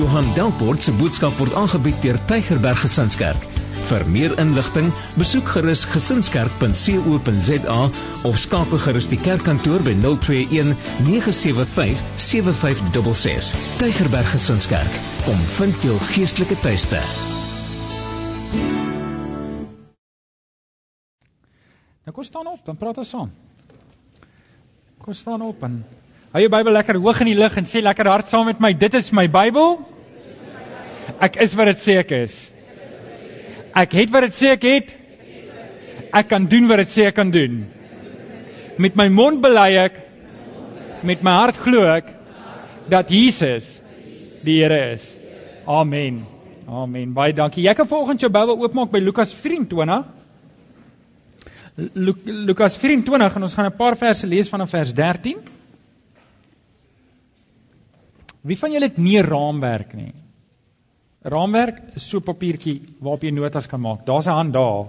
Johan Delport se boodskap word aangebied deur Tygerberg Gesinskerk. Vir meer inligting, besoek gerus gesinskerk.co.za of skakel gerus die kerkkantoor by 021 975 7566. Tygerberg Gesinskerk, kom vind jou geestelike tuiste. Nou kom staan op, dan praat ons saam. Kom staan op en hou jou Bybel lekker hoog in die lug en sê lekker hard saam met my, dit is my Bybel. Ek is wat dit sê ek is. Ek het wat dit sê ek het. Ek kan doen wat dit sê ek kan doen. Met my mond bely ek met my hart glo ek dat Jesus die Here is. Amen. Amen. Baie dankie. Jy kan volgens jou Bybel oopmaak by Lukas 24. Lukas 24 en ons gaan 'n paar verse lees vanaf vers 13. Wie van julle het nie 'n raamwerk nie? 'n Raamwerk is so 'n papiertjie waarop jy notas kan maak. Daar's 'n hand daar.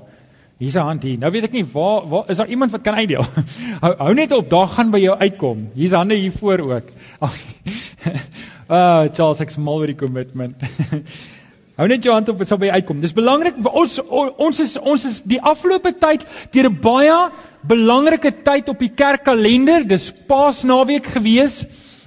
Hier's 'n hand hier. Nou weet ek nie waar waar is daar iemand wat kan uitdeel? hou, hou net op, daar gaan by jou uitkom. Hier's hande hier voor ook. Ah, Charles ek smal oor die commitment. Hou net jou hand op, dit sal by uitkom. Dis belangrik ons ons is ons is die afgelope tyd deur 'n baie belangrike tyd op die kerkkalender. Dis Paasnaweek gewees.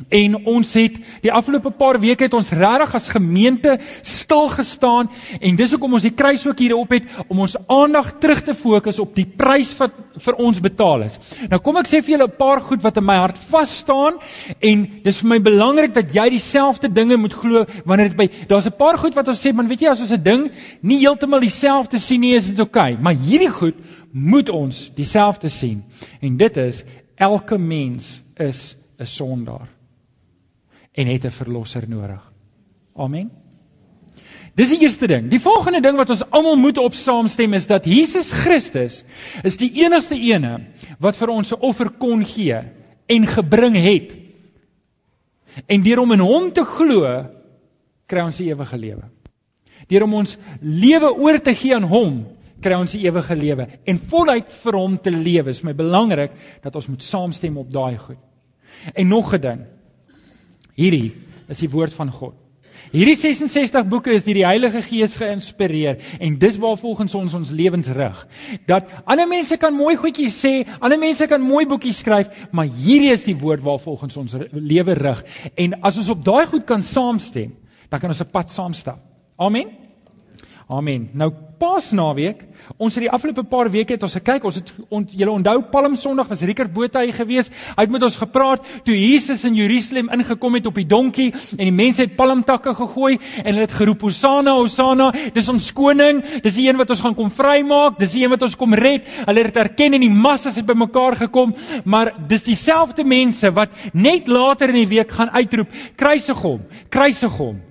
En ons het die afgelope paar weke het ons regtig as gemeente stil gestaan en dis hoekom ons die kruis ook hier op het om ons aandag terug te fokus op die prys wat vir ons betaal is. Nou kom ek sê vir julle 'n paar goed wat in my hart vas staan en dis vir my belangrik dat jy dieselfde dinge moet glo wanneer dit by daar's 'n paar goed wat ons sê man weet jy as ons 'n ding nie heeltemal dieselfde sien nie is dit oukei, okay, maar hierdie goed moet ons dieselfde sien. En dit is elke mens is 'n sondaar en het 'n verlosser nodig. Amen. Dis die eerste ding. Die volgende ding wat ons almal moet op saamstem is dat Jesus Christus is die enigste ene wat vir ons 'n offer kon gee en gebring het. En deur om in hom te glo, kry ons die ewige lewe. Deur om ons lewe oor te gee aan hom, kry ons die ewige lewe. En voluit vir hom te lewe is my belangrik dat ons moet saamstem op daai goed. En nog 'n ding. Hierdie is die woord van God. Hierdie 66 boeke is deur die Heilige Gees geïnspireer en dis waar volgens ons ons lewens rig. Dat ander mense kan mooi goedjies sê, ander mense kan mooi boekies skryf, maar hierdie is die woord waar volgens ons lewe rig. En as ons op daai goed kan saamstem, dan kan ons 'n pad saamstap. Amen. Amen. Nou Paasnaweek, ons het die afgelope paar weke het ons gekyk, ons het ont, julle onthou Palm Sondag was Rickert Botha hier gewees. Hy het met ons gepraat toe Jesus in Jerusalem ingekom het op die donkie en die mense het palmtakke gegooi en hulle het geroep Hosanna, Hosanna, dis ons koning, dis die een wat ons gaan kom vrymaak, dis die een wat ons kom red. Hulle het erken en die massas het bymekaar gekom, maar dis dieselfde mense wat net later in die week gaan uitroep, kruisig hom, kruisig hom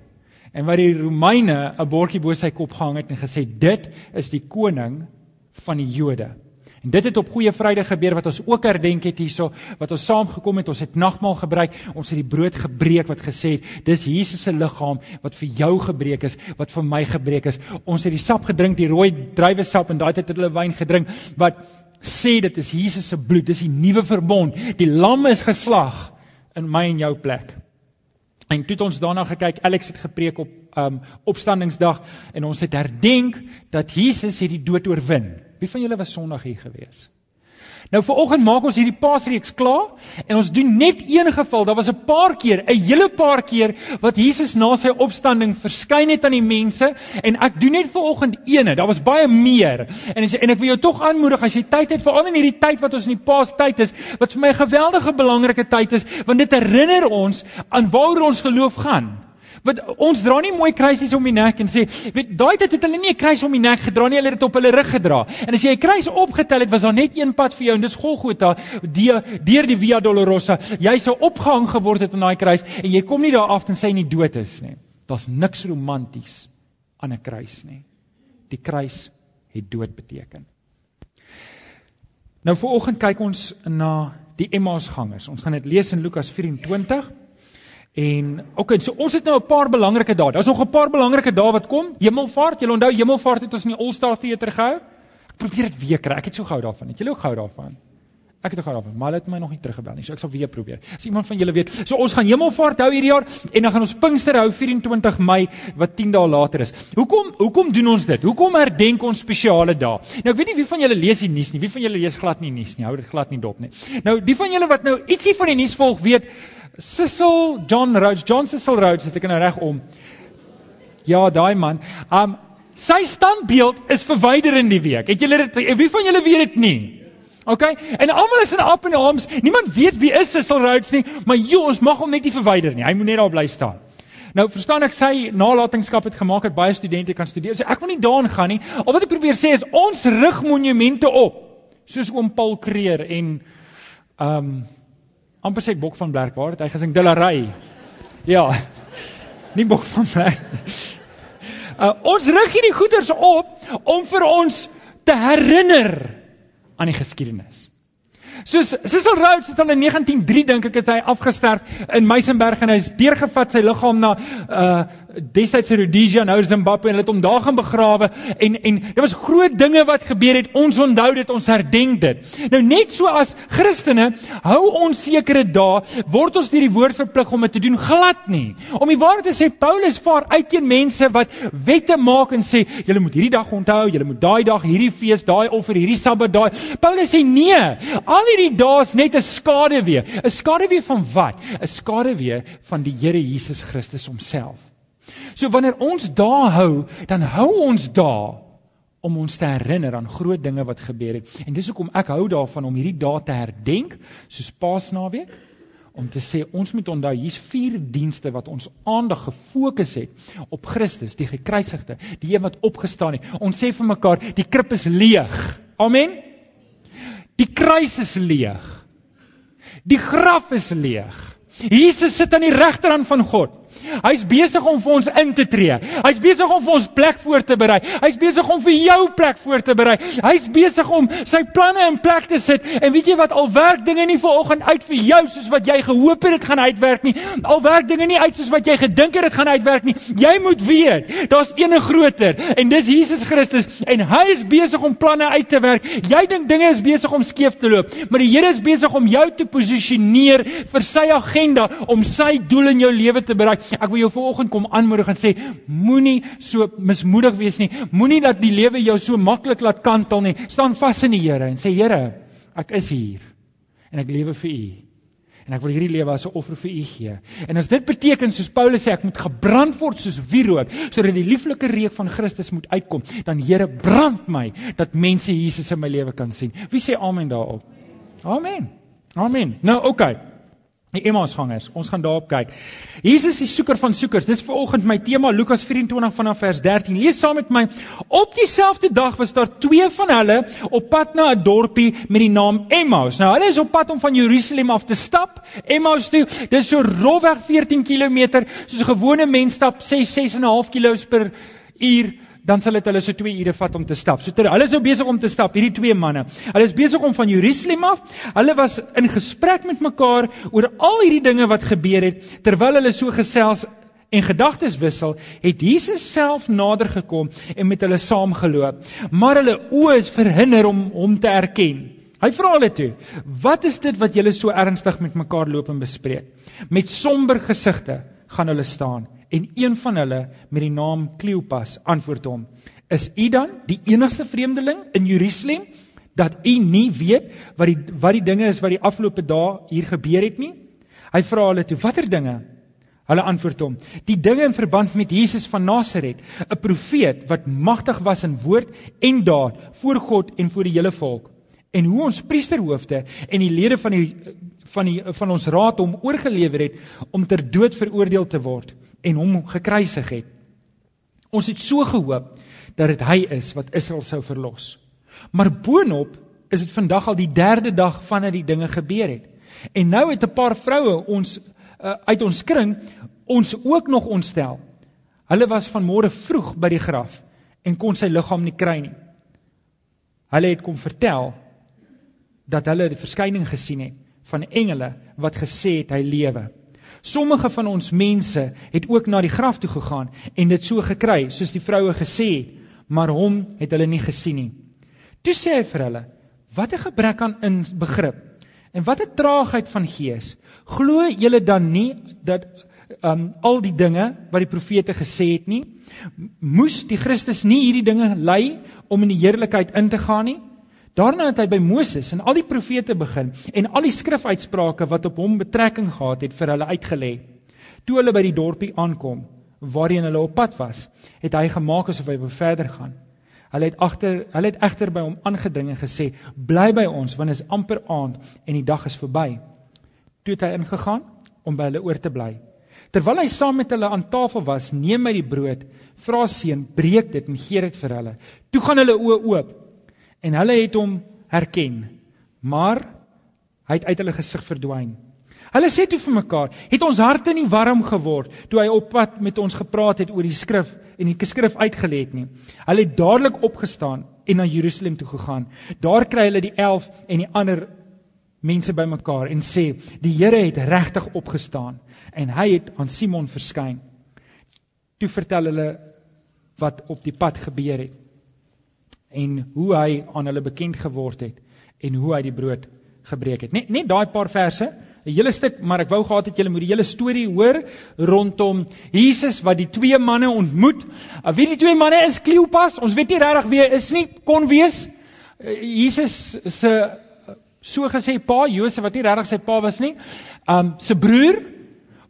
en wat die Romeine 'n bordjie bo sy kop gehang het en gesê dit is die koning van die Jode. En dit het op Goeie Vrydag gebeur wat ons ook herdenk het hierso, wat ons saamgekom het, ons het nagmaal gebruik, ons het die brood gebreek wat gesê het, dis Jesus se liggaam wat vir jou gebreek is, wat vir my gebreek is. Ons het die sap gedrink, die rooi druiwesap en daai tyd het hulle wyn gedrink wat sê dit is Jesus se bloed, dis die nuwe verbond. Die lam is geslag in my en jou plek. En toe het ons daarna gekyk, Alex het gepreek op um opstandingsdag en ons het herdenk dat Jesus het die dood oorwin. Wie van julle was Sondag hier gewees? Nou viroggend maak ons hierdie Paasreeks klaar en ons doen net een geval. Daar was 'n paar keer, 'n hele paar keer wat Jesus na sy opstanding verskyn het aan die mense en ek doen net viroggend eene. Daar was baie meer. En en ek wil jou tog aanmoedig as jy tyd het veral in hierdie tyd wat ons in die Paastyd is, wat vir my 'n geweldige belangrike tyd is, want dit herinner ons aan waaroor ons geloof gaan. Want ons dra nie mooi kruisies om die nek en sê, weet, daai tyd het hulle nie 'n kruis om die nek gedra nie, hulle het dit op hulle rug gedra. En as jy 'n kruis opgetel het, was daar net een pad vir jou en dis Golgotha, deur deur die Via Dolorosa. Jy sou opgehang geword het aan daai kruis en jy kom nie daar af en sê nie dood is nie. Daar's niks romanties aan 'n kruis nie. Die kruis het dood beteken. Nou vir oggend kyk ons na die Emmausgangers. Ons gaan dit lees in Lukas 24. En okay, so ons het nou 'n paar belangrike dae. Daar's nog 'n paar belangrike dae wat kom. Hemelvaart, julle onthou Hemelvaart het ons in die All Star Theater gehou. Ek probeer dit weer kry. Ek het so gou daarvan. Het julle ook gou daarvan? Ek het gehad, maar hulle het my nog nie teruggebel nie, so ek sal weer probeer. As iemand van julle weet, so ons gaan Hemelvaart hou hierdie jaar en dan gaan ons Pinkster hou 24 Mei wat 10 dae later is. Hoekom hoekom doen ons dit? Hoekom herdenk ons spesiale dae? Nou ek weet nie wie van julle lees die nuus nie. Wie van julle lees glad nie nuus nie. Hou dit glad nie dop nie. Nou die van julle wat nou ietsie van die nuus volg, weet Cecil John Rhodes, John Cecil Rhodes, het ek nou reg om. Ja, daai man. Um sy standbeeld is verwyder in die week. Het julle dit wie van julle weet dit nie? OK? En almal is in up and arms. Niemand weet wie is Cecil Rhodes nie, maar joh, ons mag hom net nie verwyder nie. Hy moet net daar bly staan. Nou verstaan ek sy nalatenskap het gemaak dat baie studente kan studeer. So ek wil nie daarin gaan nie. Al wat ek probeer sê is ons rig monumente op, soos oom Paul Kreer en ehm um, amper sê Bok van Blerk, waar het hy gesing Dillery? Ja. Nie Bok van Blerk. Uh, ons rig hierdie goeders op om vir ons te herinner aan die geskiedenis. Soos Cecil Rhodes het al in 1903 dink ek het hy afgesterf in Meisenberg en hy's deurgevat sy liggaam na uh destyds in Rhodesia nou Zimbabwe en hulle het hom daar gaan begrawe en en dit was groot dinge wat gebeur het. Ons onthou dit ons herdenk dit. Nou net so as Christene hou ons sekere dae word ons deur die woord verplig om dit te doen glad nie. Om die waarheid te sê Paulus vaar uit teen mense wat wette maak en sê julle moet hierdie dag onthou julle moet daai dag hierdie fees daai offer hierdie sabbat daai Paulus sê nee al hierdie dae is net 'n skaduwee. 'n skaduwee van wat? 'n skaduwee van die Here Jesus Christus homself So wanneer ons daar hou, dan hou ons daar om ons te herinner aan groot dinge wat gebeur het. En dis hoekom ek hou daarvan om hierdie dae te herdenk, soos Paasnaweek, om te sê ons moet onthou hier's vier dienste wat ons aandag gefokus het op Christus, die gekruisigde, die een wat opgestaan het. Ons sê vir mekaar, die krib is leeg. Amen. Die kruis is leeg. Die graf is leeg. Jesus sit aan die regterhand van God. Hy's besig om vir ons in te tree. Hy's besig om vir ons plek voor te berei. Hy's besig om vir jou plek voor te berei. Hy's besig om sy planne in plek te sit. En weet jy wat al werk dinge nie vanoggend uit vir jou soos wat jy gehoop het dit gaan uitwerk nie. Al werk dinge nie uit soos wat jy gedink het dit gaan uitwerk nie. Jy moet weet, daar's eene groter en dis Jesus Christus en hy is besig om planne uit te werk. Jy dink dinge is besig om skeef te loop, maar die Here is besig om jou te posisioneer vir sy agenda om sy doel in jou lewe te bereik. Ek wil jou vanoggend kom aanmoedig en sê moenie so mismoedig wees nie. Moenie dat die lewe jou so maklik laat kantel nie. Staan vas in die Here en sê Here, ek is hier en ek lewe vir U. En ek wil hierdie lewe as 'n offer vir U gee. En as dit beteken soos Paulus sê ek moet gebrand word soos wierook sodat die lieflike reuk van Christus moet uitkom, dan Here brand my dat mense Jesus in my lewe kan sien. Wie sê amen daarop? Amen. Amen. Nou oké. Okay. Die Emmausgangers, ons gaan daarop kyk. Jesus die soeker van soekers. Dis vanoggend my tema Lukas 24 vanaf vers 13. Lees saam met my. Op dieselfde dag was daar twee van hulle op pad na 'n dorpie met die naam Emmaus. Nou hulle is op pad om van Jerusalem af te stap. Emmaus toe, dis so rofweg 14 km, soos 'n gewone mens stap 6 6 en 'n half km per uur dan sal dit hulle so 2 ure vat om te stap. So ter, hulle is nou besig om te stap, hierdie twee manne. Hulle is besig om van Jerusalem af. Hulle was in gesprek met mekaar oor al hierdie dinge wat gebeur het terwyl hulle so gesels en gedagtes wissel, het Jesus self nader gekom en met hulle saamgeloop. Maar hulle oë is verhinder om hom te erken. Hy vra hulle toe: "Wat is dit wat julle so ernstig met mekaar loop en bespreek?" Met somber gesigte gaan hulle staan en een van hulle met die naam Kleopas antwoord hom: "Is u dan die enigste vreemdeling in Jerusalem dat u nie weet wat die wat die dinge is wat die afgelope dae hier gebeur het nie?" Hy vra hulle toe: "Watter dinge?" Hulle antwoord hom: "Die dinge in verband met Jesus van Nasaret, 'n profeet wat magtig was in woord en daad voor God en voor die hele volk." En hoe ons priesterhoofde en die lede van die van die van ons raad hom oorgelewer het om ter dood veroordeel te word en hom gekruisig het. Ons het so gehoop dat dit hy is wat Israel sou verlos. Maar boonop is dit vandag al die derde dag vandat die dinge gebeur het. En nou het 'n paar vroue ons uh, uit ons kring ons ook nog ontstel. Hulle was van môre vroeg by die graf en kon sy liggaam nie kry nie. Hulle het kom vertel dat hulle die verskyning gesien het van engele wat gesê het hy lewe. Sommige van ons mense het ook na die graf toe gegaan en dit so gekry soos die vroue gesê het, maar hom het hulle nie gesien nie. Toe sê hy vir hulle: "Wat 'n gebrek aan in begrip. En wat 'n traagheid van gees. Glo julle dan nie dat um al die dinge wat die profete gesê het nie, moes die Christus nie hierdie dinge lei om in die heerlikheid in te gaan nie? Daarna het hy by Moses en al die profete begin en al die skrifuitsprake wat op hom betrekking gehad het vir hulle uitgelê. Toe hulle by die dorpie aankom waarheen hulle op pad was, het hy gemaak asof hy wou verder gaan. Hulle het agter hulle het egter by hom aangedring en gesê: "Bly by ons want dit is amper aand en die dag is verby." Toe het hy ingegaan om by hulle oor te bly. Terwyl hy saam met hulle aan tafel was, neem hy die brood, vra seun, breek dit en gee dit vir hulle. Toe gaan hulle oë oop en hulle het hom herken, maar hy het uit hulle gesig verdwyn. Hulle sê toe vir mekaar: "Het ons harte nie warm geword toe hy op pad met ons gepraat het oor die skrif en die skrif uitgelê het nie?" Hulle het dadelik opgestaan en na Jerusalem toe gegaan. Daar kry hulle die 11 en die ander mense bymekaar en sê: "Die Here het regtig opgestaan en hy het aan Simon verskyn." Toe vertel hulle wat op die pad gebeur het en hoe hy aan hulle bekend geword het en hoe hy die brood gebreek het. Net net daai paar verse 'n hele stuk, maar ek wou gehad het julle moet die hele storie hoor rondom Jesus wat die twee manne ontmoet. Uh, wie die twee manne is Kleopas, ons weet nie regtig wie is nie, kon wees uh, Jesus se uh, so gesê pa Josef wat nie regtig sy pa was nie. Um se broer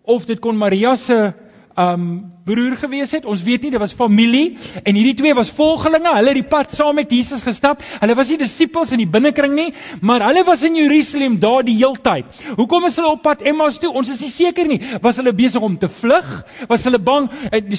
of dit kon Maria se um broer gewees het. Ons weet nie, dit was familie en hierdie twee was volgelinge. Hulle het die pad saam met Jesus gestap. Hulle was nie disippels in die binnekring nie, maar hulle was in Jerusalem daar die heeltyd. Hoekom is hulle op pad Emmaus toe? Ons is nie seker nie. Was hulle besig om te vlug? Was hulle bang?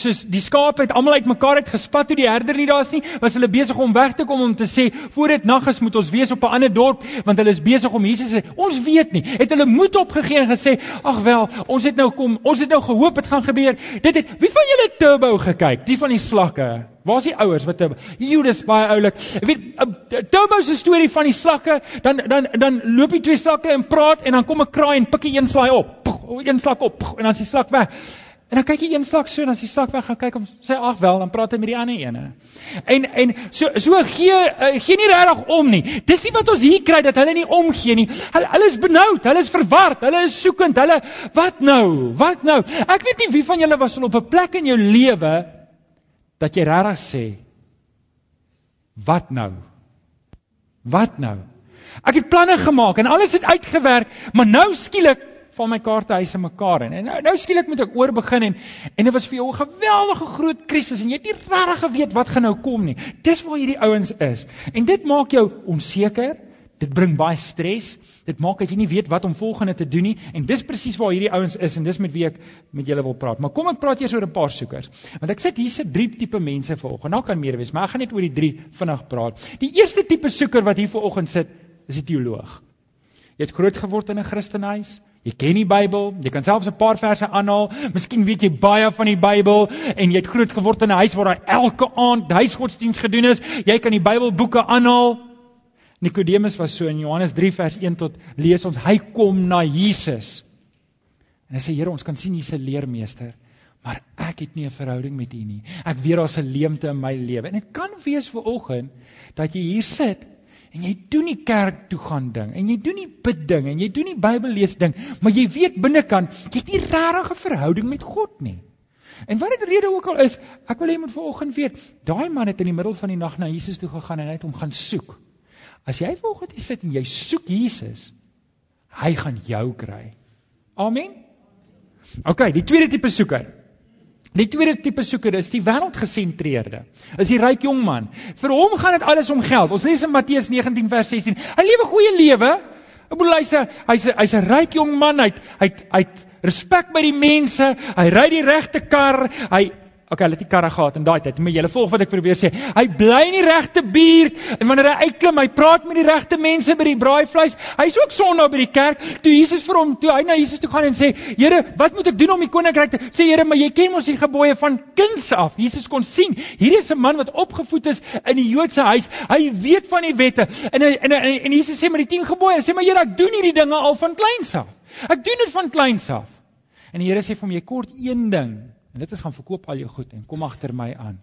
Soos die skape het almal uitmekaar uit gespat toe die herder nie daar's nie. Was hulle besig om weg te kom om te sê voor dit nag is moet ons wees op 'n ander dorp want hulle is besig om Jesus te Ons weet nie. Het hulle moed opgegee en gesê, "Ag wel, ons het nou kom, ons het nou gehoop dit gaan gebeur." Dit het wie van julle Turbo gekyk? Die van die slakke. Waar is die ouers wat Turbo? Judas baie oulik. Ek weet uh, Turbo se storie van die slakke, dan dan dan loop die twee slakke en praat en dan kom 'n kraai en pik een slaai op. Een slak op en dan is die slak weg. En dan kyk jy een slak so en as die slak weg gaan kyk om sê ag wel, dan praat hy met die ander ene. En en so so gee uh, gee nie regtig om nie. Dis nie wat ons hier kry dat hulle nie omgee nie. Hulle hulle is benoud, hulle is verward, hulle is soekend. Hulle wat nou? Wat nou? Ek weet nie wie van julle was al op 'n plek in jou lewe dat jy regtig sê wat nou? Wat nou? Ek het planne gemaak en alles het uitgewerk, maar nou skielik val my kaartehuise mekaar in. En nou nou skielik moet ek oorbegin en en dit was vir jou 'n geweldige groot krisis en jy het nie regtig geweet wat gaan nou kom nie. Dis waar hierdie ouens is. En dit maak jou onseker. Dit bring baie stres. Dit maak dat jy nie weet wat om volgende te doen nie en dis presies waar hierdie ouens is en dis met wie ek met julle wil praat. Maar kom ek praat eers oor 'n paar soekers. Want ek sit hier se drie tipe mense vanoggend. Nou kan meer wees, maar ek gaan net oor die drie vinnig praat. Die eerste tipe soeker wat hier vanoggend sit, is die teoloog. Jy het groot geword in 'n Christenhuis. Jy ken die Bybel, jy kan selfs 'n paar verse aanhaal. Miskien weet jy baie van die Bybel en jy het groot geword in 'n huis waar daar elke aand huisgodsdiens gedoen is. Jy kan die Bybelboeke aanhaal. Nikodemus was so in Johannes 3 vers 1 tot lees ons hy kom na Jesus. En hy sê Here, ons kan sien hier's 'n leermeester, maar ek het nie 'n verhouding met U nie. Ek weet daar's 'n leemte in my lewe. En dit kan wees vir oggend dat jy hier sit En jy doen nie kerk toe gaan ding en jy doen nie bid ding en jy doen nie Bybel lees ding, maar jy weet binnekant jy het nie regtig 'n verhouding met God nie. En wat dit rede ook al is, ek wil hê moet vanoggend weet, daai man het in die middel van die nag na Jesus toe gegaan en hy het hom gaan soek. As jy vanoggend hier sit en jy soek Jesus, hy gaan jou kry. Amen. OK, die tweede tipe soeker. Die tweede tipe soeker is die wêreldgesentreerde. Is die ryk jong man. Vir hom gaan dit alles om geld. Ons lees in Matteus 19 vers 16. Hy lewe goeie lewe. Ek bedoel hy's 'n hy's 'n hy's 'n ryk jong man. Hy't hy't hy't respek by die mense. Hy ry die regte kar. Hy Okay, hulle het die karre gehad in daai tyd. Maar julle volg wat ek probeer sê. Hy bly in die regte buurt en wanneer hy uitklim, hy praat met die regte mense by die braaivleis. Hy's ook Sondag by die kerk. Toe Jesus vir hom, toe hy na Jesus toe gaan en sê, "Here, wat moet ek doen om die koninkryk te sê, Here, maar jy ken mos die gebooie van kinds af." Jesus kon sien, hierdie is 'n man wat opgevoed is in die Joodse huis. Hy weet van die wette. En en en, en Jesus sê met die 10 gebooie, sê, "Maar Here, ek doen hierdie dinge al van kleins af. Ek doen dit van kleins af." En die Here sê vir hom, "Jy kort een ding." En dit is gaan verkoop al jou goed en kom agter my aan.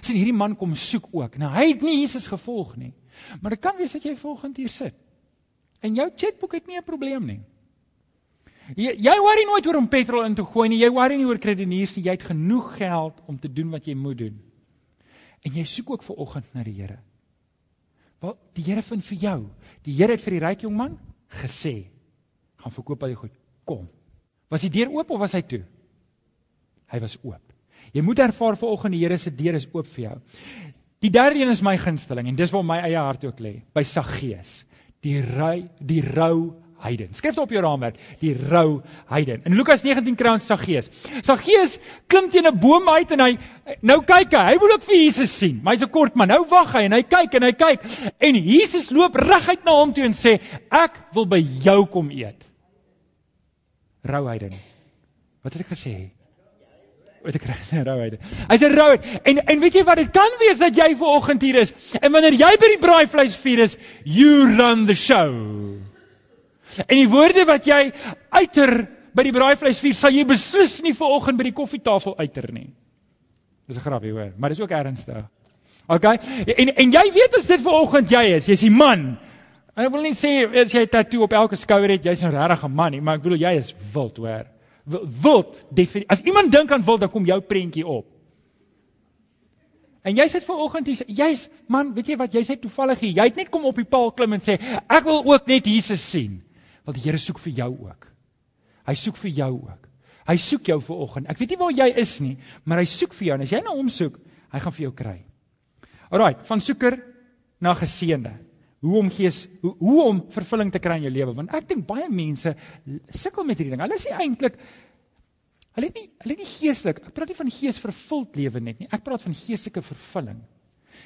sien hierdie man kom soek ook. Nou hy het nie Jesus gevolg nie. Maar dit kan wees dat jy volgende hier sit. En jou chequeboek het nie 'n probleem nie. Jy jy worry nooit oor om petrol in te gooi nie. Jy worry nie oor kredieniers nie. Jy het genoeg geld om te doen wat jy moet doen. En jy soek ook vir oggend na die Here. Wel, die Here vind vir jou. Die Here het vir die ryk jong man gesê: "Gaan verkoop al jou goed. Kom." Was die deur oop of was hy toe? Hy was oop. Jy moet ervaar vanoggend die Here se deur is oop vir jou. Die derde een is my gunsteling en dis waar my eie hart ook lê, by Saggeus. Die ry die rou heiden. Skryf dit op jou raamwerk, die rou heiden. In Lukas 19 kry ons Saggeus. Saggeus klim teen 'n boom uit en hy nou kyk hy, hy wil ook vir Jesus sien. Maar hy's 'n kort man. Nou wag hy en hy kyk en hy kyk en Jesus loop reguit na hom toe en sê: "Ek wil by jou kom eet." Rou heiden. Wat het ek gesê? Wat ek kry in rouheid. Hy's 'n rouheid. En en weet jy wat dit kan wees dat jy ver oggend hier is en wanneer jy by die braaivleisvuur is, you run the show. En die woorde wat jy uiter by die braaivleisvuur sal jy beslis nie ver oggend by die koffietafel uiter nie. Dis 'n grapie hoor, maar dis ook ernstig. OK? En en jy weet as dit ver oggend jy is, jy's die man. Ek wil nie sê as jy 'n tatoe op elke skouer het, jy's 'n regte man nie, maar ek bedoel jy is wild hoor wild as iemand dink aan wild dan kom jou prentjie op. En jy sê vanoggend hier jy's man, weet jy wat jy sê toevallig hier, jy het net kom op die paal klim en sê ek wil ook net Jesus sien. Want die Here soek vir jou ook. Hy soek vir jou ook. Hy soek jou vanoggend. Ek weet nie waar jy is nie, maar hy soek vir jou en as jy na hom soek, hy gaan vir jou kry. Alraai, van soeker na geseënde hoe om gees hoe, hoe om vervulling te kry in jou lewe want ek dink baie mense sukkel met hierdie ding. Hulle sê eintlik hulle het nie hulle het nie geestelik. Ek praat nie van gees vervuld lewe net nie. Ek praat van geestelike vervulling.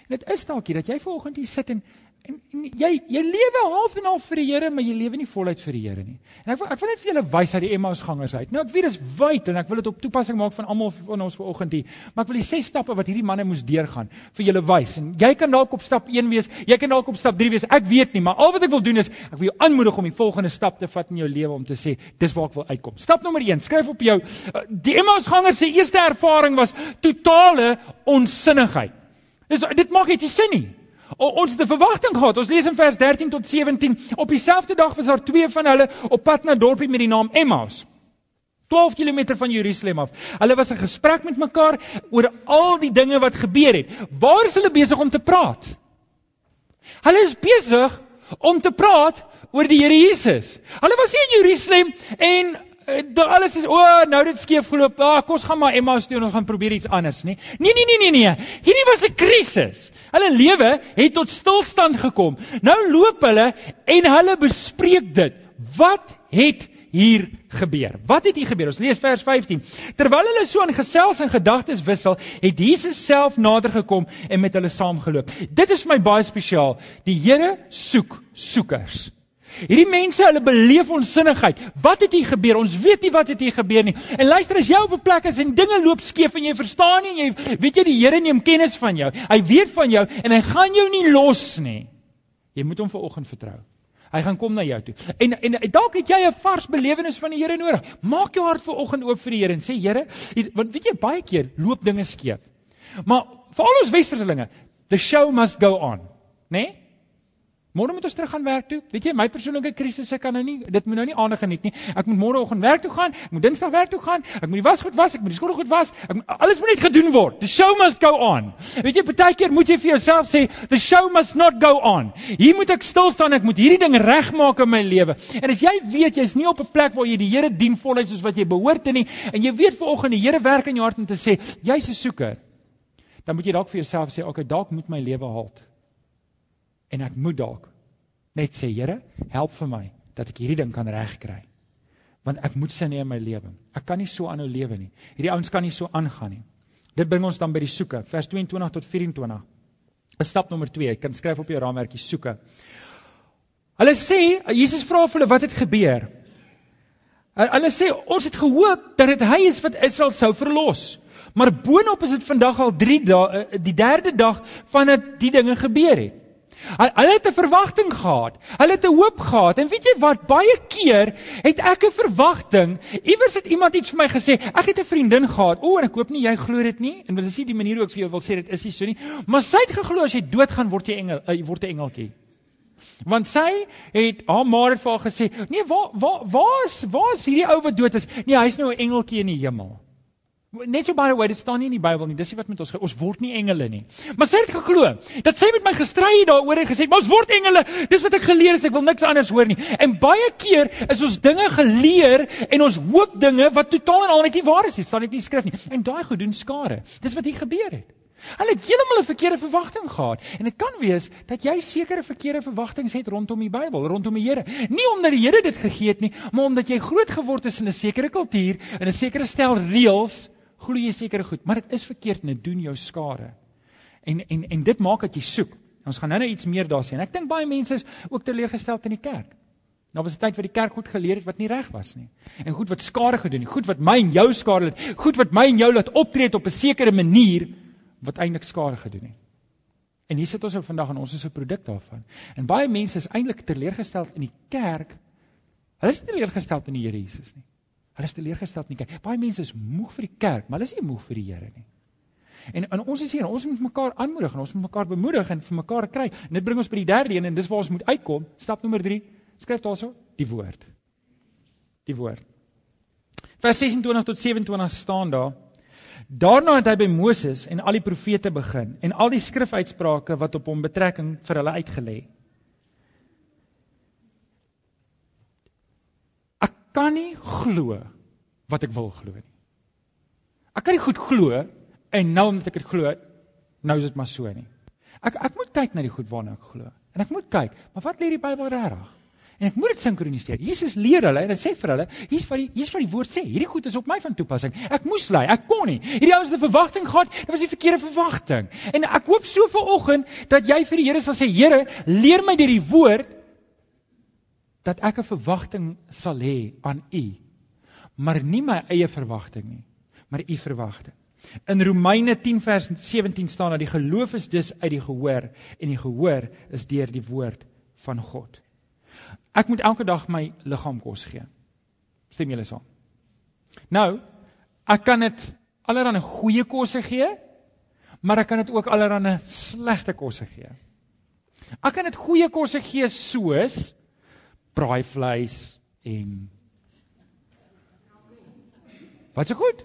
En dit is dalk hier dat jy vanoggend hier sit en En, en jy jy lewe half en half vir die Here, maar jy lewe nie voluit vir die Here nie. En ek ek wil net vir julle wys uit die Emmausgangers uit. Nou ek weet dis wyd en ek wil dit op toepassing maak van almal van ons vanoggend hier. Maar ek wil die ses stappe wat hierdie manne moes deurgaan vir julle wys. En jy kan dalk op stap 1 wees, jy kan dalk op stap 3 wees. Ek weet nie, maar al wat ek wil doen is ek wil jou aanmoedig om die volgende stap te vat in jou lewe om te sê dis waar ek wil uitkom. Stap nommer 1, skryf op jou. Eh, die Emmausgangers se eerste ervaring was totale onsinnigheid. Dis dit maak net nie sin nie. O, ons het 'n verwagting gehad. Ons lees in vers 13 tot 17. Op dieselfde dag was daar twee van hulle op pad na dorpie met die naam Emmaus. 12 km van Jerusalem af. Hulle was in gesprek met mekaar oor al die dinge wat gebeur het. Waar is hulle besig om te praat? Hulle is besig om te praat oor die Here Jesus. Hulle was in Jerusalem en Eh, Daar alles is o, oh, nou dit skeef geloop. Ah, kom ons gaan maar Emmaus toe en ons gaan probeer iets anders, nê? Nee, nee, nee, nee, nee. Hierdie was 'n krisis. Hulle lewe het tot stilstand gekom. Nou loop hulle en hulle bespreek dit. Wat het hier gebeur? Wat het hier gebeur? Ons lees vers 15. Terwyl hulle so in gesels en gedagtes wissel, het Jesus self nader gekom en met hulle saamgeloop. Dit is vir my baie spesiaal. Die Here soek soekers. Hierdie mense, hulle beleef onsinnigheid. Wat het hier gebeur? Ons weet nie wat het hier gebeur nie. En luister, as jy op 'n plek is en dinge loop skeef en jy verstaan nie en jy weet jy die Here neem kennis van jou. Hy weet van jou en hy gaan jou nie los nie. Jy moet hom vanoggend vertrou. Hy gaan kom na jou toe. En en dalk het jy 'n vars belewenis van die Here nodig. Maak jou hart vanoggend oop vir die Here en sê Here, want weet jy baie keer loop dinge skeef. Maar vir al ons westerlinge, the show must go on, né? Nee? Môre moet ons terug gaan werk toe. Weet jy, my persoonlike krisisse kan nou nie dit moet nou nie aandag geniet nie. Ek moet môreoggend werk toe gaan, ek moet Dinsdag werk toe gaan, ek moet die wasgoed was, ek moet die skottel goed was. Ek moet, alles moet net gedoen word. The show must go on. Weet jy, baie keer moet jy vir jouself sê, the show must not go on. Hier moet ek stil staan, ek moet hierdie ding regmaak in my lewe. En as jy weet jy's nie op 'n plek waar jy die Here dien voluit soos wat jy behoort te nie en jy weet vanoggend die Here werk in jou hart om te sê, jy's 'n soeker. Dan moet jy dalk vir jouself sê, okay, dalk moet my lewe halt en ek moet dalk net sê Here, help vir my dat ek hierdie ding kan regkry. Want ek moet sin hê in my lewe. Ek kan nie so aanhou lewe nie. Hierdie ouens kan nie so aangaan nie. Dit bring ons dan by die soeke, vers 22 tot 24. 'n Stap nommer 2, jy kan skryf op jou raamwerkie soeke. Hulle sê, Jesus vra vir hulle wat het gebeur. Hulle sê ons het gehoop dat dit hy is wat Israel sou verlos. Maar boonop is dit vandag al 3 dae eh, die derde dag vandat die dinge gebeur het. Hulle het 'n verwagting gehad. Hulle het 'n hoop gehad. En weet jy wat? Baie keer het ek 'n verwagting. Iewers het iemand iets vir my gesê. Ek het 'n vriendin gehad. O, en ek hoop nie jy glo dit nie. En wil sê die manier hoe ek vir jou wil sê dit is nie so nie. Maar sy het geglo as jy doodgaan word jy engel, uh, word 'n engeltjie. Want sy het haar ma het vir haar gesê, "Nee, waar waar waar is waar is hierdie ou wat dood is? Nee, hy's nou 'n engeltjie in die hemel." Net so by the way, dit staan nie in die Bybel nie. Dis nie wat met ons ons word nie engele nie. Maar sy het geglo dat sy met my gestry het daaroor en gesê, "Maar ons word engele." Dis wat ek geleer het. Ek wil niks anders hoor nie. En baie keer is ons dinge geleer en ons hoop dinge wat totaal en al net nie waar is nie. Staan net nie in die skrif nie. En daai goed doen skade. Dis wat hier gebeur het. Hulle het heeltemal 'n verkeerde verwagting gehad. En dit kan wees dat jy sekere verkeerde verwagtinge het rondom die Bybel, rondom die Here. Nie omdat die Here dit gegee het nie, maar omdat jy groot geword het in 'n sekere kultuur, in 'n sekere stel reëls glo jy sekere goed, maar dit is verkeerd en dit doen jou skade. En en en dit maak dat jy soek. Ons gaan nou-nou iets meer daar sien. Ek dink baie mense is ook teleurgestel in die kerk. Nou was 'n tyd wat die kerk goed geleer het wat nie reg was nie. En goed wat skade gedoen het, goed wat my en jou skade het, goed wat my en jou laat optree op 'n sekere manier wat eintlik skade gedoen het. En hier sit ons op vandag en ons is 'n produk daarvan. En baie mense is eintlik teleurgestel in die kerk. Hulle is nie teleurgestel in die Here Jesus nie. Hulle is teleurgesteld nie. Kyk, baie mense is moeg vir die kerk, maar hulle is nie moeg vir die Here nie. En en ons is hier, ons moet mekaar aanmoedig en ons moet mekaar bemoedig en vir mekaar kry. En dit bring ons by die derde een en dis waar ons moet uitkom. Stap nommer 3. Skryf daarso, die woord. Die woord. Vers 26 tot 27 staan daar. Daarna het hy by Moses en al die profete begin en al die skrifuitsprake wat op hom betrekking vir hulle uitgelê. Kan nie glo wat ek wil glo nie. Ek kan nie goed glo en nou omdat ek dit glo, nou is dit maar so nie. Ek ek moet kyk na die goed waarna ek glo. En ek moet kyk, maar wat lê die Bybel regtig? En ek moet dit sinkroniseer. Jesus leer hulle en hy sê vir hulle, hier's wat die hier's wat die woord sê. Hierdie goed is op my van toepassing. Ek moes lei, ek kon nie. Hierdie ouens het 'n verwagting gehad, dit was die verkeerde verwagting. En ek hoop so vanoggend dat jy vir die Here sal sê, Here, leer my deur die woord dat ek 'n verwagting sal hê aan U. Maar nie my eie verwagting nie, maar U verwagting. In Romeine 10 vers 17 staan dat die geloof is dus uit die gehoor en die gehoor is deur die woord van God. Ek moet elke dag my liggaam kos gee. Stem julle saam? Nou, ek kan dit allerlei goeie kosse gee, maar ek kan dit ook allerlei slegte kosse gee. Ek kan dit goeie kosse gee soos braaivleis en Wat se goed?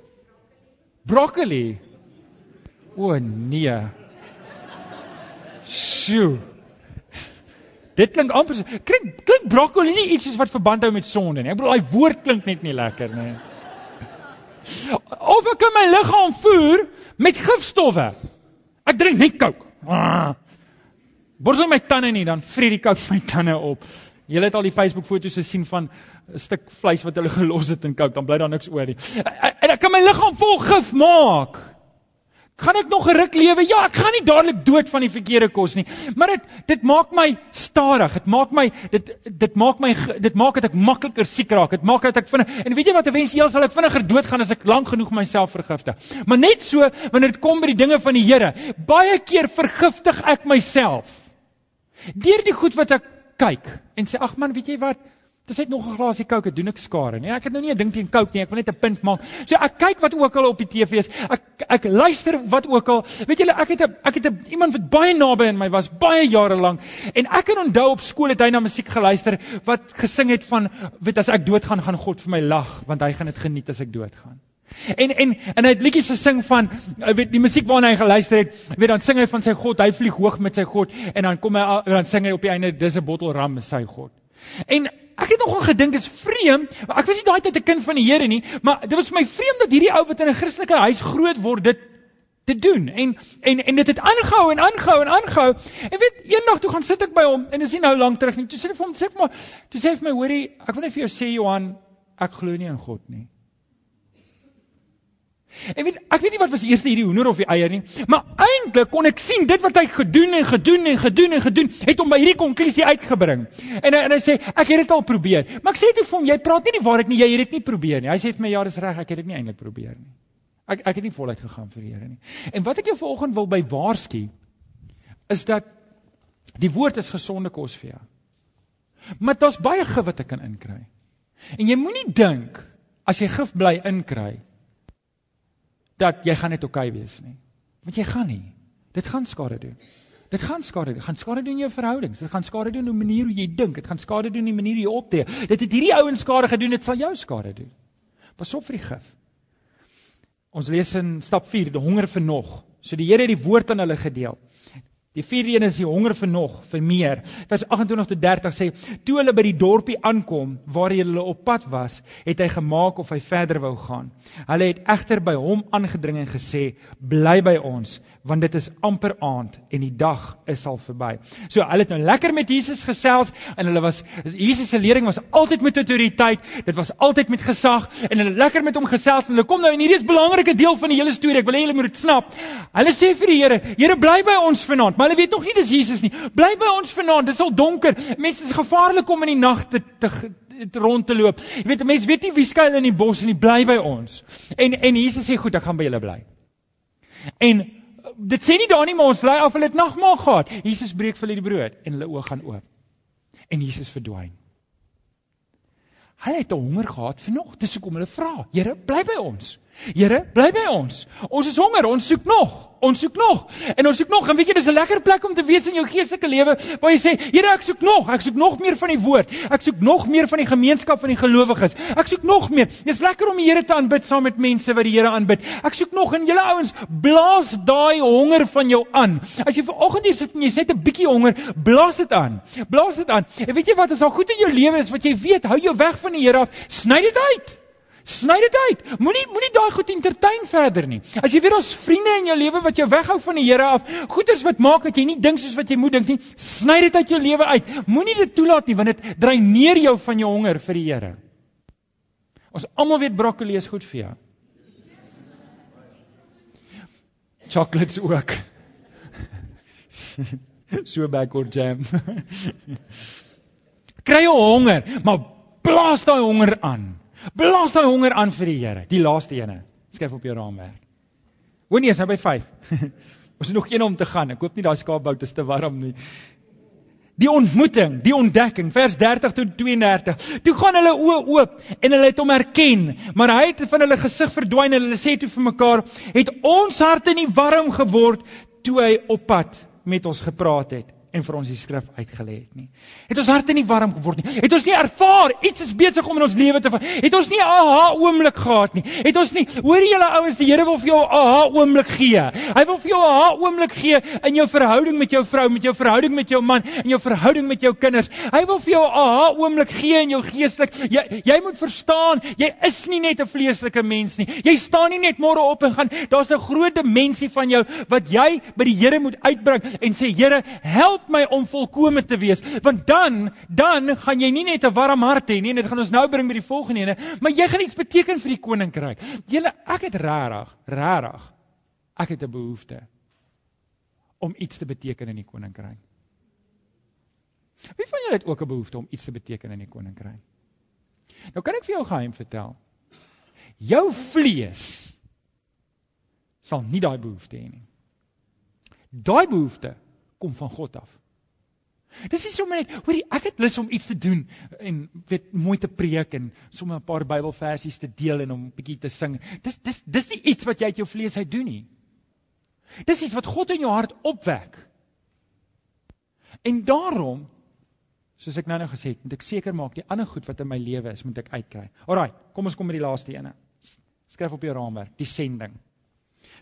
Broccoli. O nee. Sjoe. Dit klink amper so. Klink klink broccoli nie iets soos wat verband hou met sonde nie. Ek bedoel daai woord klink net nie lekker nie. Of ek kan my liggaam voer met gifstowwe. Ek drink net Coke. Borsel my tande nie dan vreet die Coke my tande op. Julle het al die Facebook foto's gesien van 'n stuk vleis wat hulle gelos het in kook, dan bly daar niks oor nie. En ek kan my liggaam vol gif maak. Gaan ek nog 'n ruk lewe? Ja, ek gaan nie dadelik dood van die verkeerde kos nie, maar dit dit maak my stadig. Dit maak my dit dit maak my dit maak dat ek makliker siek raak. Dit maak dat ek vinnig en weet jy wat ewentueel sal ek vinniger doodgaan as ek lank genoeg myself vergiftig. Maar net so wanneer dit kom by die dinge van die Here, baie keer vergiftig ek myself. Deur die goed wat ek kyk en sê ag man, weet jy wat? Dis net nog 'n glasie Coke, dit doen ek skare. Nee, ek het nou nie 'n ding teen Coke nie, ek wil net 'n punt maak. So ek kyk wat ook al op die TV is. Ek ek luister wat ook al. Weet julle, ek het 'n ek het 'n iemand wat baie naby aan my was, baie jare lank en ek kan onthou op skool het hy na musiek geluister wat gesing het van weet as ek doodgaan gaan God vir my lag want hy gaan dit geniet as ek doodgaan. En en en hy het liedjies gesing van weet die musiek waarna hy geluister het, weet dan sing hy van sy God, hy vlieg hoog met sy God en dan kom hy dan sing hy op die einde dis 'n bottel ram met sy God. En ek het nogal gedink dis vreemd, ek was nie daai tyd 'n kind van die Here nie, maar dit was vir my vreemd dat hierdie ou wat in 'n Christelike huis groot word dit te doen en en en dit het aangehou en aangehou en aangehou. En weet eendag toe gaan sit ek by hom en dis nie nou lank terug nie. Toe sê hy vir hom sê vir my, toe sê hy vir my hoorie, ek wil net vir jou sê Johan, ek glo nie in God nie. En weet ek weet nie wat was eers hierdie hoender of die eier nie, maar eintlik kon ek sien dit wat hy gedoen en gedoen en gedoen en gedoen het hom by hierdie konklusie uitgebring. En en hy sê ek het dit al probeer. Maar ek sê toe vir hom, jy praat nie die waarheid nie, jy het dit nie probeer nie. Hy sê vir my ja, dis reg, ek het dit nie eintlik probeer nie. Ek ek het nie voluit gegaan vir die Here nie. En wat ek jou vanoggend wil by waarsku is dat die woord is gesonde kos vir jou. Maar daar's baie gif wat ek kan inkry. En jy moenie dink as jy gif bly inkry dat jy gaan net oukei okay wees nie. Want jy gaan nie. Dit gaan skade doen. Dit gaan skade doen. Gaan skade doen in jou verhoudings. Dit gaan skade doen in die manier hoe jy dink. Dit gaan skade doen in die manier hoe jy optree. Dit het hierdie ouens skade gedoen, dit sal jou skade doen. Pas op vir die gif. Ons lees in stap 4, die honger vir nog. So die Here het die woord aan hulle gedeel. Die vierde een is die honger vir nog, vir meer. Vers 28 tot 30 sê: "Toe hulle by die dorpie aankom waar hulle op pad was, het hy gemaak of hy verder wou gaan. Hulle het egter by hom aangedring en gesê: "Bly by ons, want dit is amper aand en die dag is al verby." So hulle het nou lekker met Jesus gesels en hulle was Jesus se lering was altyd met autoriteit, dit was altyd met gesag en hulle lekker met hom gesels en hulle kom nou en hierdie is 'n belangrike deel van die hele storie. Ek wil hê julle moet dit snap. Hulle sê vir die Here: "Here, bly by ons vanaand." Maar hulle weet nog nie dis Jesus nie. Bly by ons vanaand. Dit is al donker. Mense is gevaarlik om in die nag te, te, te rond te loop. Jy weet mense weet nie wie skuil in die bos nie bly by ons. En en Jesus sê goed, ek gaan by julle bly. En dit sê nie daar nie maar ons bly af hulle het nagmaal gehad. Jesus breek vir hulle die brood en hulle oë gaan oop. En Jesus verdwyn. Hulle het honger gehad nog. Dis hoekom hulle vra. Here, bly by ons. Here, bly by ons. Ons is honger, ons soek nog ons soek nog. En ons soek nog. En weet jy, dis 'n lekker plek om te wees in jou geestelike lewe waar jy sê, Here, ek soek nog. Ek soek nog meer van die woord. Ek soek nog meer van die gemeenskap van die gelowiges. Ek soek nog meer. Dis lekker om die Here te aanbid saam met mense wat die Here aanbid. Ek soek nog en julle ouens, blaas daai honger van jou aan. As jy vanoggend hier sit en jy sê 'n bietjie honger, blaas dit aan. Blaas dit aan. En weet jy wat, as al goed in jou lewe is wat jy weet, hou jou weg van die Here af, sny dit uit. Sny dit uit. Moenie moenie daai goed entertain verder nie. As jy weer ons vriende in jou lewe wat jou weghou van die Here af, goeders wat maak dat jy nie dink soos wat jy moet dink nie, sny dit uit jou lewe uit. Moenie dit toelaat nie want dit dreineer jou van jou honger vir die Here. Ons almal weet broccoli is goed vir jou. Chocolates ook. so backward jam. Kry jou honger, maar blaas daai honger aan. Blaas daai honger aan vir die Here. Die laaste ene. Skryf op jou raamwerk. Hoor nie, is nou by 5. Ons het nog een om te gaan. Ek hoop nie daai skaapbout is te warm nie. Die ontmoeting, die ontdekking, vers 30 tot 32. Toe gaan hulle oë oop en hulle het hom herken, maar hy het van hulle gesig verdwyn en hulle sê toe vir mekaar, "Het ons harte nie warm geword toe hy op pad met ons gepraat het?" En vir ons die skrif uitgelê het nie. Het ons harte nie warm geword nie. Het ons nie ervaar iets is besig om in ons lewe te verander. Het ons nie 'n aha oomblik gehad nie. Het ons nie hoor julle ouens die Here wil vir jou 'n aha oomblik gee. Hy wil vir jou 'n aha oomblik gee in jou verhouding met jou vrou, met jou verhouding met jou man, in jou verhouding met jou kinders. Hy wil vir jou 'n aha oomblik gee in jou geestelik. Jy jy moet verstaan, jy is nie net 'n vleeslike mens nie. Jy staan nie net môre op en gaan daar's 'n groot dimensie van jou wat jy by die Here moet uitbring en sê Here, help help my om volkome te wees want dan dan gaan jy nie net 'n warm hart hê nie dit gaan ons nou bring met die volgende ene maar jy gaan iets beteken vir die koninkryk julle ek het regtig regtig ek het 'n behoefte om iets te beteken in die koninkryk wie van julle het ook 'n behoefte om iets te beteken in die koninkryk nou kan ek vir jou geheim vertel. Jou vlees sal nie daai behoefte hê nie. Daai behoefte kom van God af. Dis nie sommer net, hoorie, ek het lus om iets te doen en weet mooi te preek en sommer 'n paar Bybelversies te deel en om 'n bietjie te sing. Dis dis dis nie iets wat jy uit jou vlees uit doen nie. Dis iets wat God in jou hart opwek. En daarom soos ek nou nou gesê het, moet ek seker maak die ander goed wat in my lewe is, moet ek uitkry. Alraai, kom ons kom met die laaste ene. Skryf op jou raamwerk, die sending.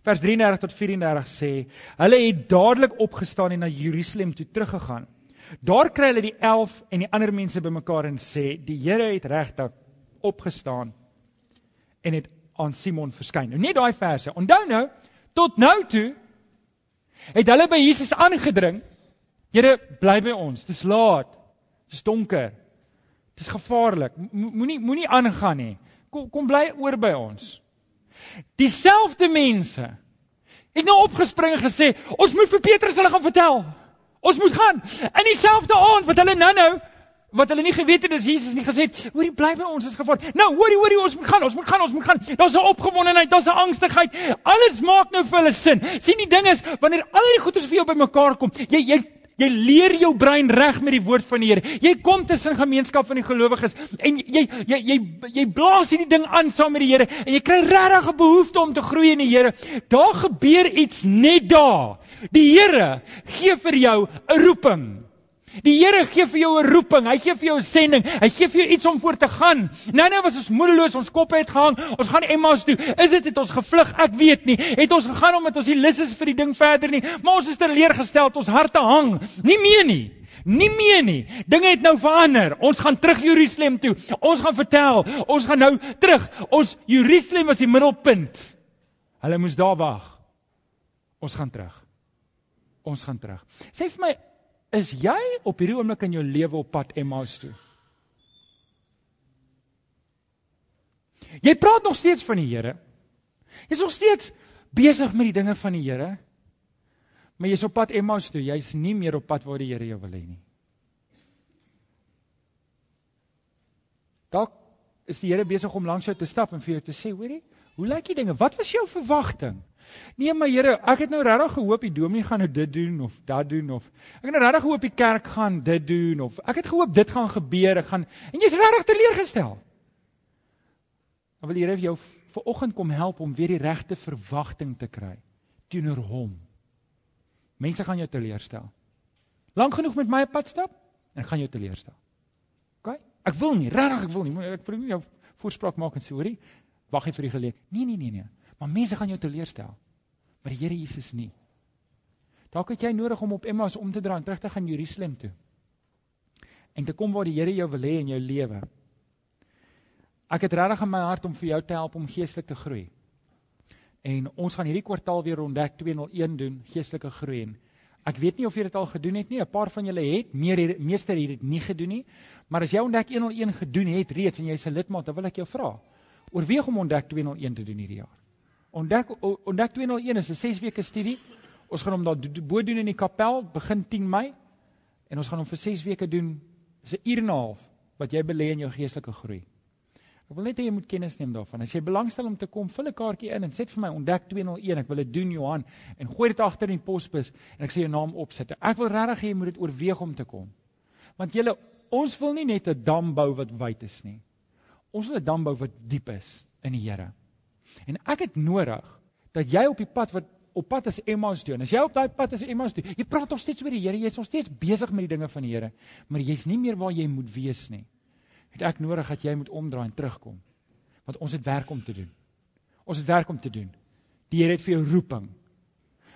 Vers 33 tot 34 sê: Hulle het dadelik opgestaan en na Jerusalem toe teruggegaan. Daar kry hulle die 11 en die ander mense bymekaar en sê: Die Here het regtig opgestaan en het aan Simon verskyn. Nou net daai verse. Onthou nou, tot nou toe het hulle by Jesus aangedring. Here, bly by ons. Dis laat. Dis donker. Dis gevaarlik. Moenie moenie aangaan nie. Kom kom bly oor by ons. Dieselfde mense het nou opgespring en gesê, ons moet vir Petrus hulle gaan vertel. Ons moet gaan. In dieselfde aand wat hulle nou-nou wat hulle nie geweet het dis Jesus nie gesê het, hoorie bly by ons is gevaar. Nou, hoorie, hoorie, ons moet gaan, ons moet gaan, ons moet gaan. Daar's 'n opgewondenheid, daar's 'n angstigheid. Alles maak nou vir hulle sin. Sien die ding is wanneer al die goeders vir jou bymekaar kom, jy jy Jy leer jou brein reg met die woord van die Here. Jy kom tussen gemeenskap van die gelowiges en jy jy jy jy blaas hierdie ding aan saam met die Here en jy kry regtig 'n behoefte om te groei in die Here. Daar gebeur iets net daar. Die Here gee vir jou 'n roeping. Die Here gee vir jou 'n roeping, hy gee vir jou 'n sending, hy gee vir jou iets om voor te gaan. Nou nou was ons moedeloos, ons koppe het gehang. Ons gaan Emmaus toe. Is dit het ons gevlug? Ek weet nie. Het ons gegaan omdat ons nie lus is vir die ding verder nie, maar ons is teleurgestel, ons harte hang. Nie meer nie. Nie meer nie. Dinge het nou verander. Ons gaan terug Jerusalem toe. Ons gaan vertel. Ons gaan nou terug. Ons Jerusalem was die middelpunt. Hulle moes daar wag. Ons gaan terug. Ons gaan terug. Sê vir my, Is jy op hierdie oomblik in jou lewe op pad Emmaus toe? Jy praat nog steeds van die Here. Jy's nog steeds besig met die dinge van die Here. Maar jy's op pad Emmaus toe. Jy's nie meer op pad waar die Here jou wil hê nie. Dalk is die Here besig om langs jou te stap en vir jou te sê, hoorie, hoe lyk die dinge? Wat was jou verwagting? Nee, maar Here, ek het nou regtig gehoop die dominee gaan nou dit doen of dat doen of ek het nou regtig gehoop die kerk gaan dit doen of ek het gehoop dit gaan gebeur, ek gaan en jy's regtig teleurgestel. Dan wil die Here vir jou vir oggend kom help om weer die regte verwagting te kry teenoor hom. Mense gaan jou teleurstel. Lank genoeg met my pad stap en ek gaan jou teleurstel. OK? Ek wil nie, regtig ek wil nie. Ek wil nie jou voorspraak maak en sê, hoorie, wag net vir die geleentheid. Nee, nee, nee, nee. Maar mense gaan jou teleurstel. Maar die Here Jesus nie. Dalk het jy nodig om op Emmaus om te draai en terug te gaan Jerusalem toe. En te kom waar die Here jou wil hê in jou lewe. Ek het regtig in my hart om vir jou te help om geestelik te groei. En ons gaan hierdie kwartaal weer ontdek 201 doen geestelike groei. Ek weet nie of jy dit al gedoen het nie. 'n Paar van julle het, meer meester het dit nie gedoen nie. Maar as jy ontdek 101 gedoen het reeds en jy's 'n lidmaat, dan wil ek jou vra. Oorweeg om ontdek 201 te doen hierdie jaar. Ontdek ontdek 201 is 'n 6 weke studie. Ons gaan hom daar bo doen in die kapel begin 10 Mei en ons gaan hom vir 6 weke doen. Dis 'n uur en 'n half wat jy belê in jou geestelike groei. Ek wil net hê jy moet kennis neem daarvan. As jy belangstel om te kom, vul 'n kaartjie in en sê vir my ontdek 201. Ek wil dit doen Johan en gooi dit agter in die posbus en ek sê jou naam opsit. Ek wil regtig hê jy moet dit oorweeg om te kom. Want julle ons wil nie net 'n dam bou wat wyd is nie. Ons wil 'n dam bou wat diep is in die Here. En ek het nodig dat jy op die pad wat op pad is Emmaus toe. En as jy op daai pad is Emmaus toe, jy praat nog steeds oor die Here, jy's nog steeds besig met die dinge van die Here, maar jy's nie meer waar jy moet wees nie. Het ek nodig dat jy moet omdraai en terugkom. Want ons het werk om te doen. Ons het werk om te doen. Die Here het vir jou roeping.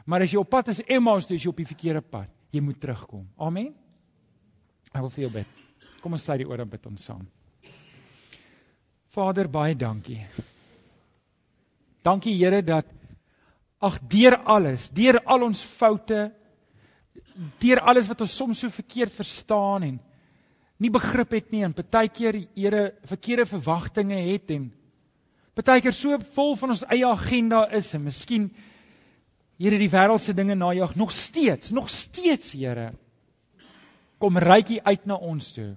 Maar as jy op pad is Emmaus toe, is jy op die verkeerde pad. Jy moet terugkom. Amen. Ek wil vir jou bid. Kom ons sê die oor en bid ons saam. Vader, baie dankie. Dankie Here dat ag deur alles, deur al ons foute, deur alles wat ons soms so verkeerd verstaan en nie begrip het nie en partykeer Here verkeerde verwagtinge het en partykeer so vol van ons eie agenda is en miskien Here die wêreldse dinge najag nog steeds, nog steeds Here kom rykie uit na ons toe.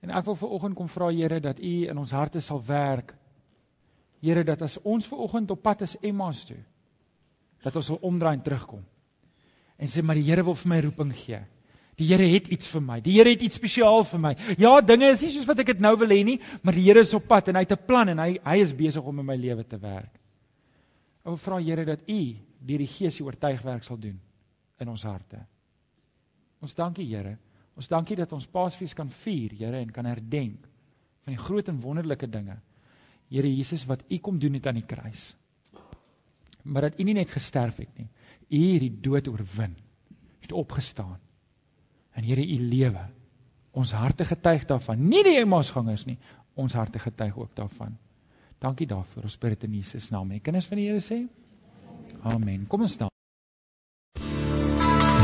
En ek wil vir oggend kom vra Here dat U in ons harte sal werk Here dat as ons ver oggend op pad is Emmaus toe, dat ons sal omdraai en terugkom. En sê maar die Here wil vir my roeping gee. Die Here het iets vir my. Die Here het iets spesiaal vir my. Ja, dinge is nie soos wat ek dit nou wil hê nie, maar die Here is op pad en hy het 'n plan en hy hy is besig om in my lewe te werk. Ek wil vra Here dat U deur die Gees die oortuigwerk sal doen in ons harte. Ons dankie Here. Ons dankie dat ons Paasfees kan vier, Here, en kan herdenk van die groot en wonderlike dinge Here Jesus wat U kom doen het aan die kruis. Maar dat U nie net gesterf het nie. U het die dood oorwin. Het opgestaan. En Here U lewe. Ons harte getuig daarvan. Nie die Emmausgangers nie, ons harte getuig ook daarvan. Dankie daarvoor. Ons bid dit in Jesus naam. En kinders van die Here sê: Amen. Kom ons staan.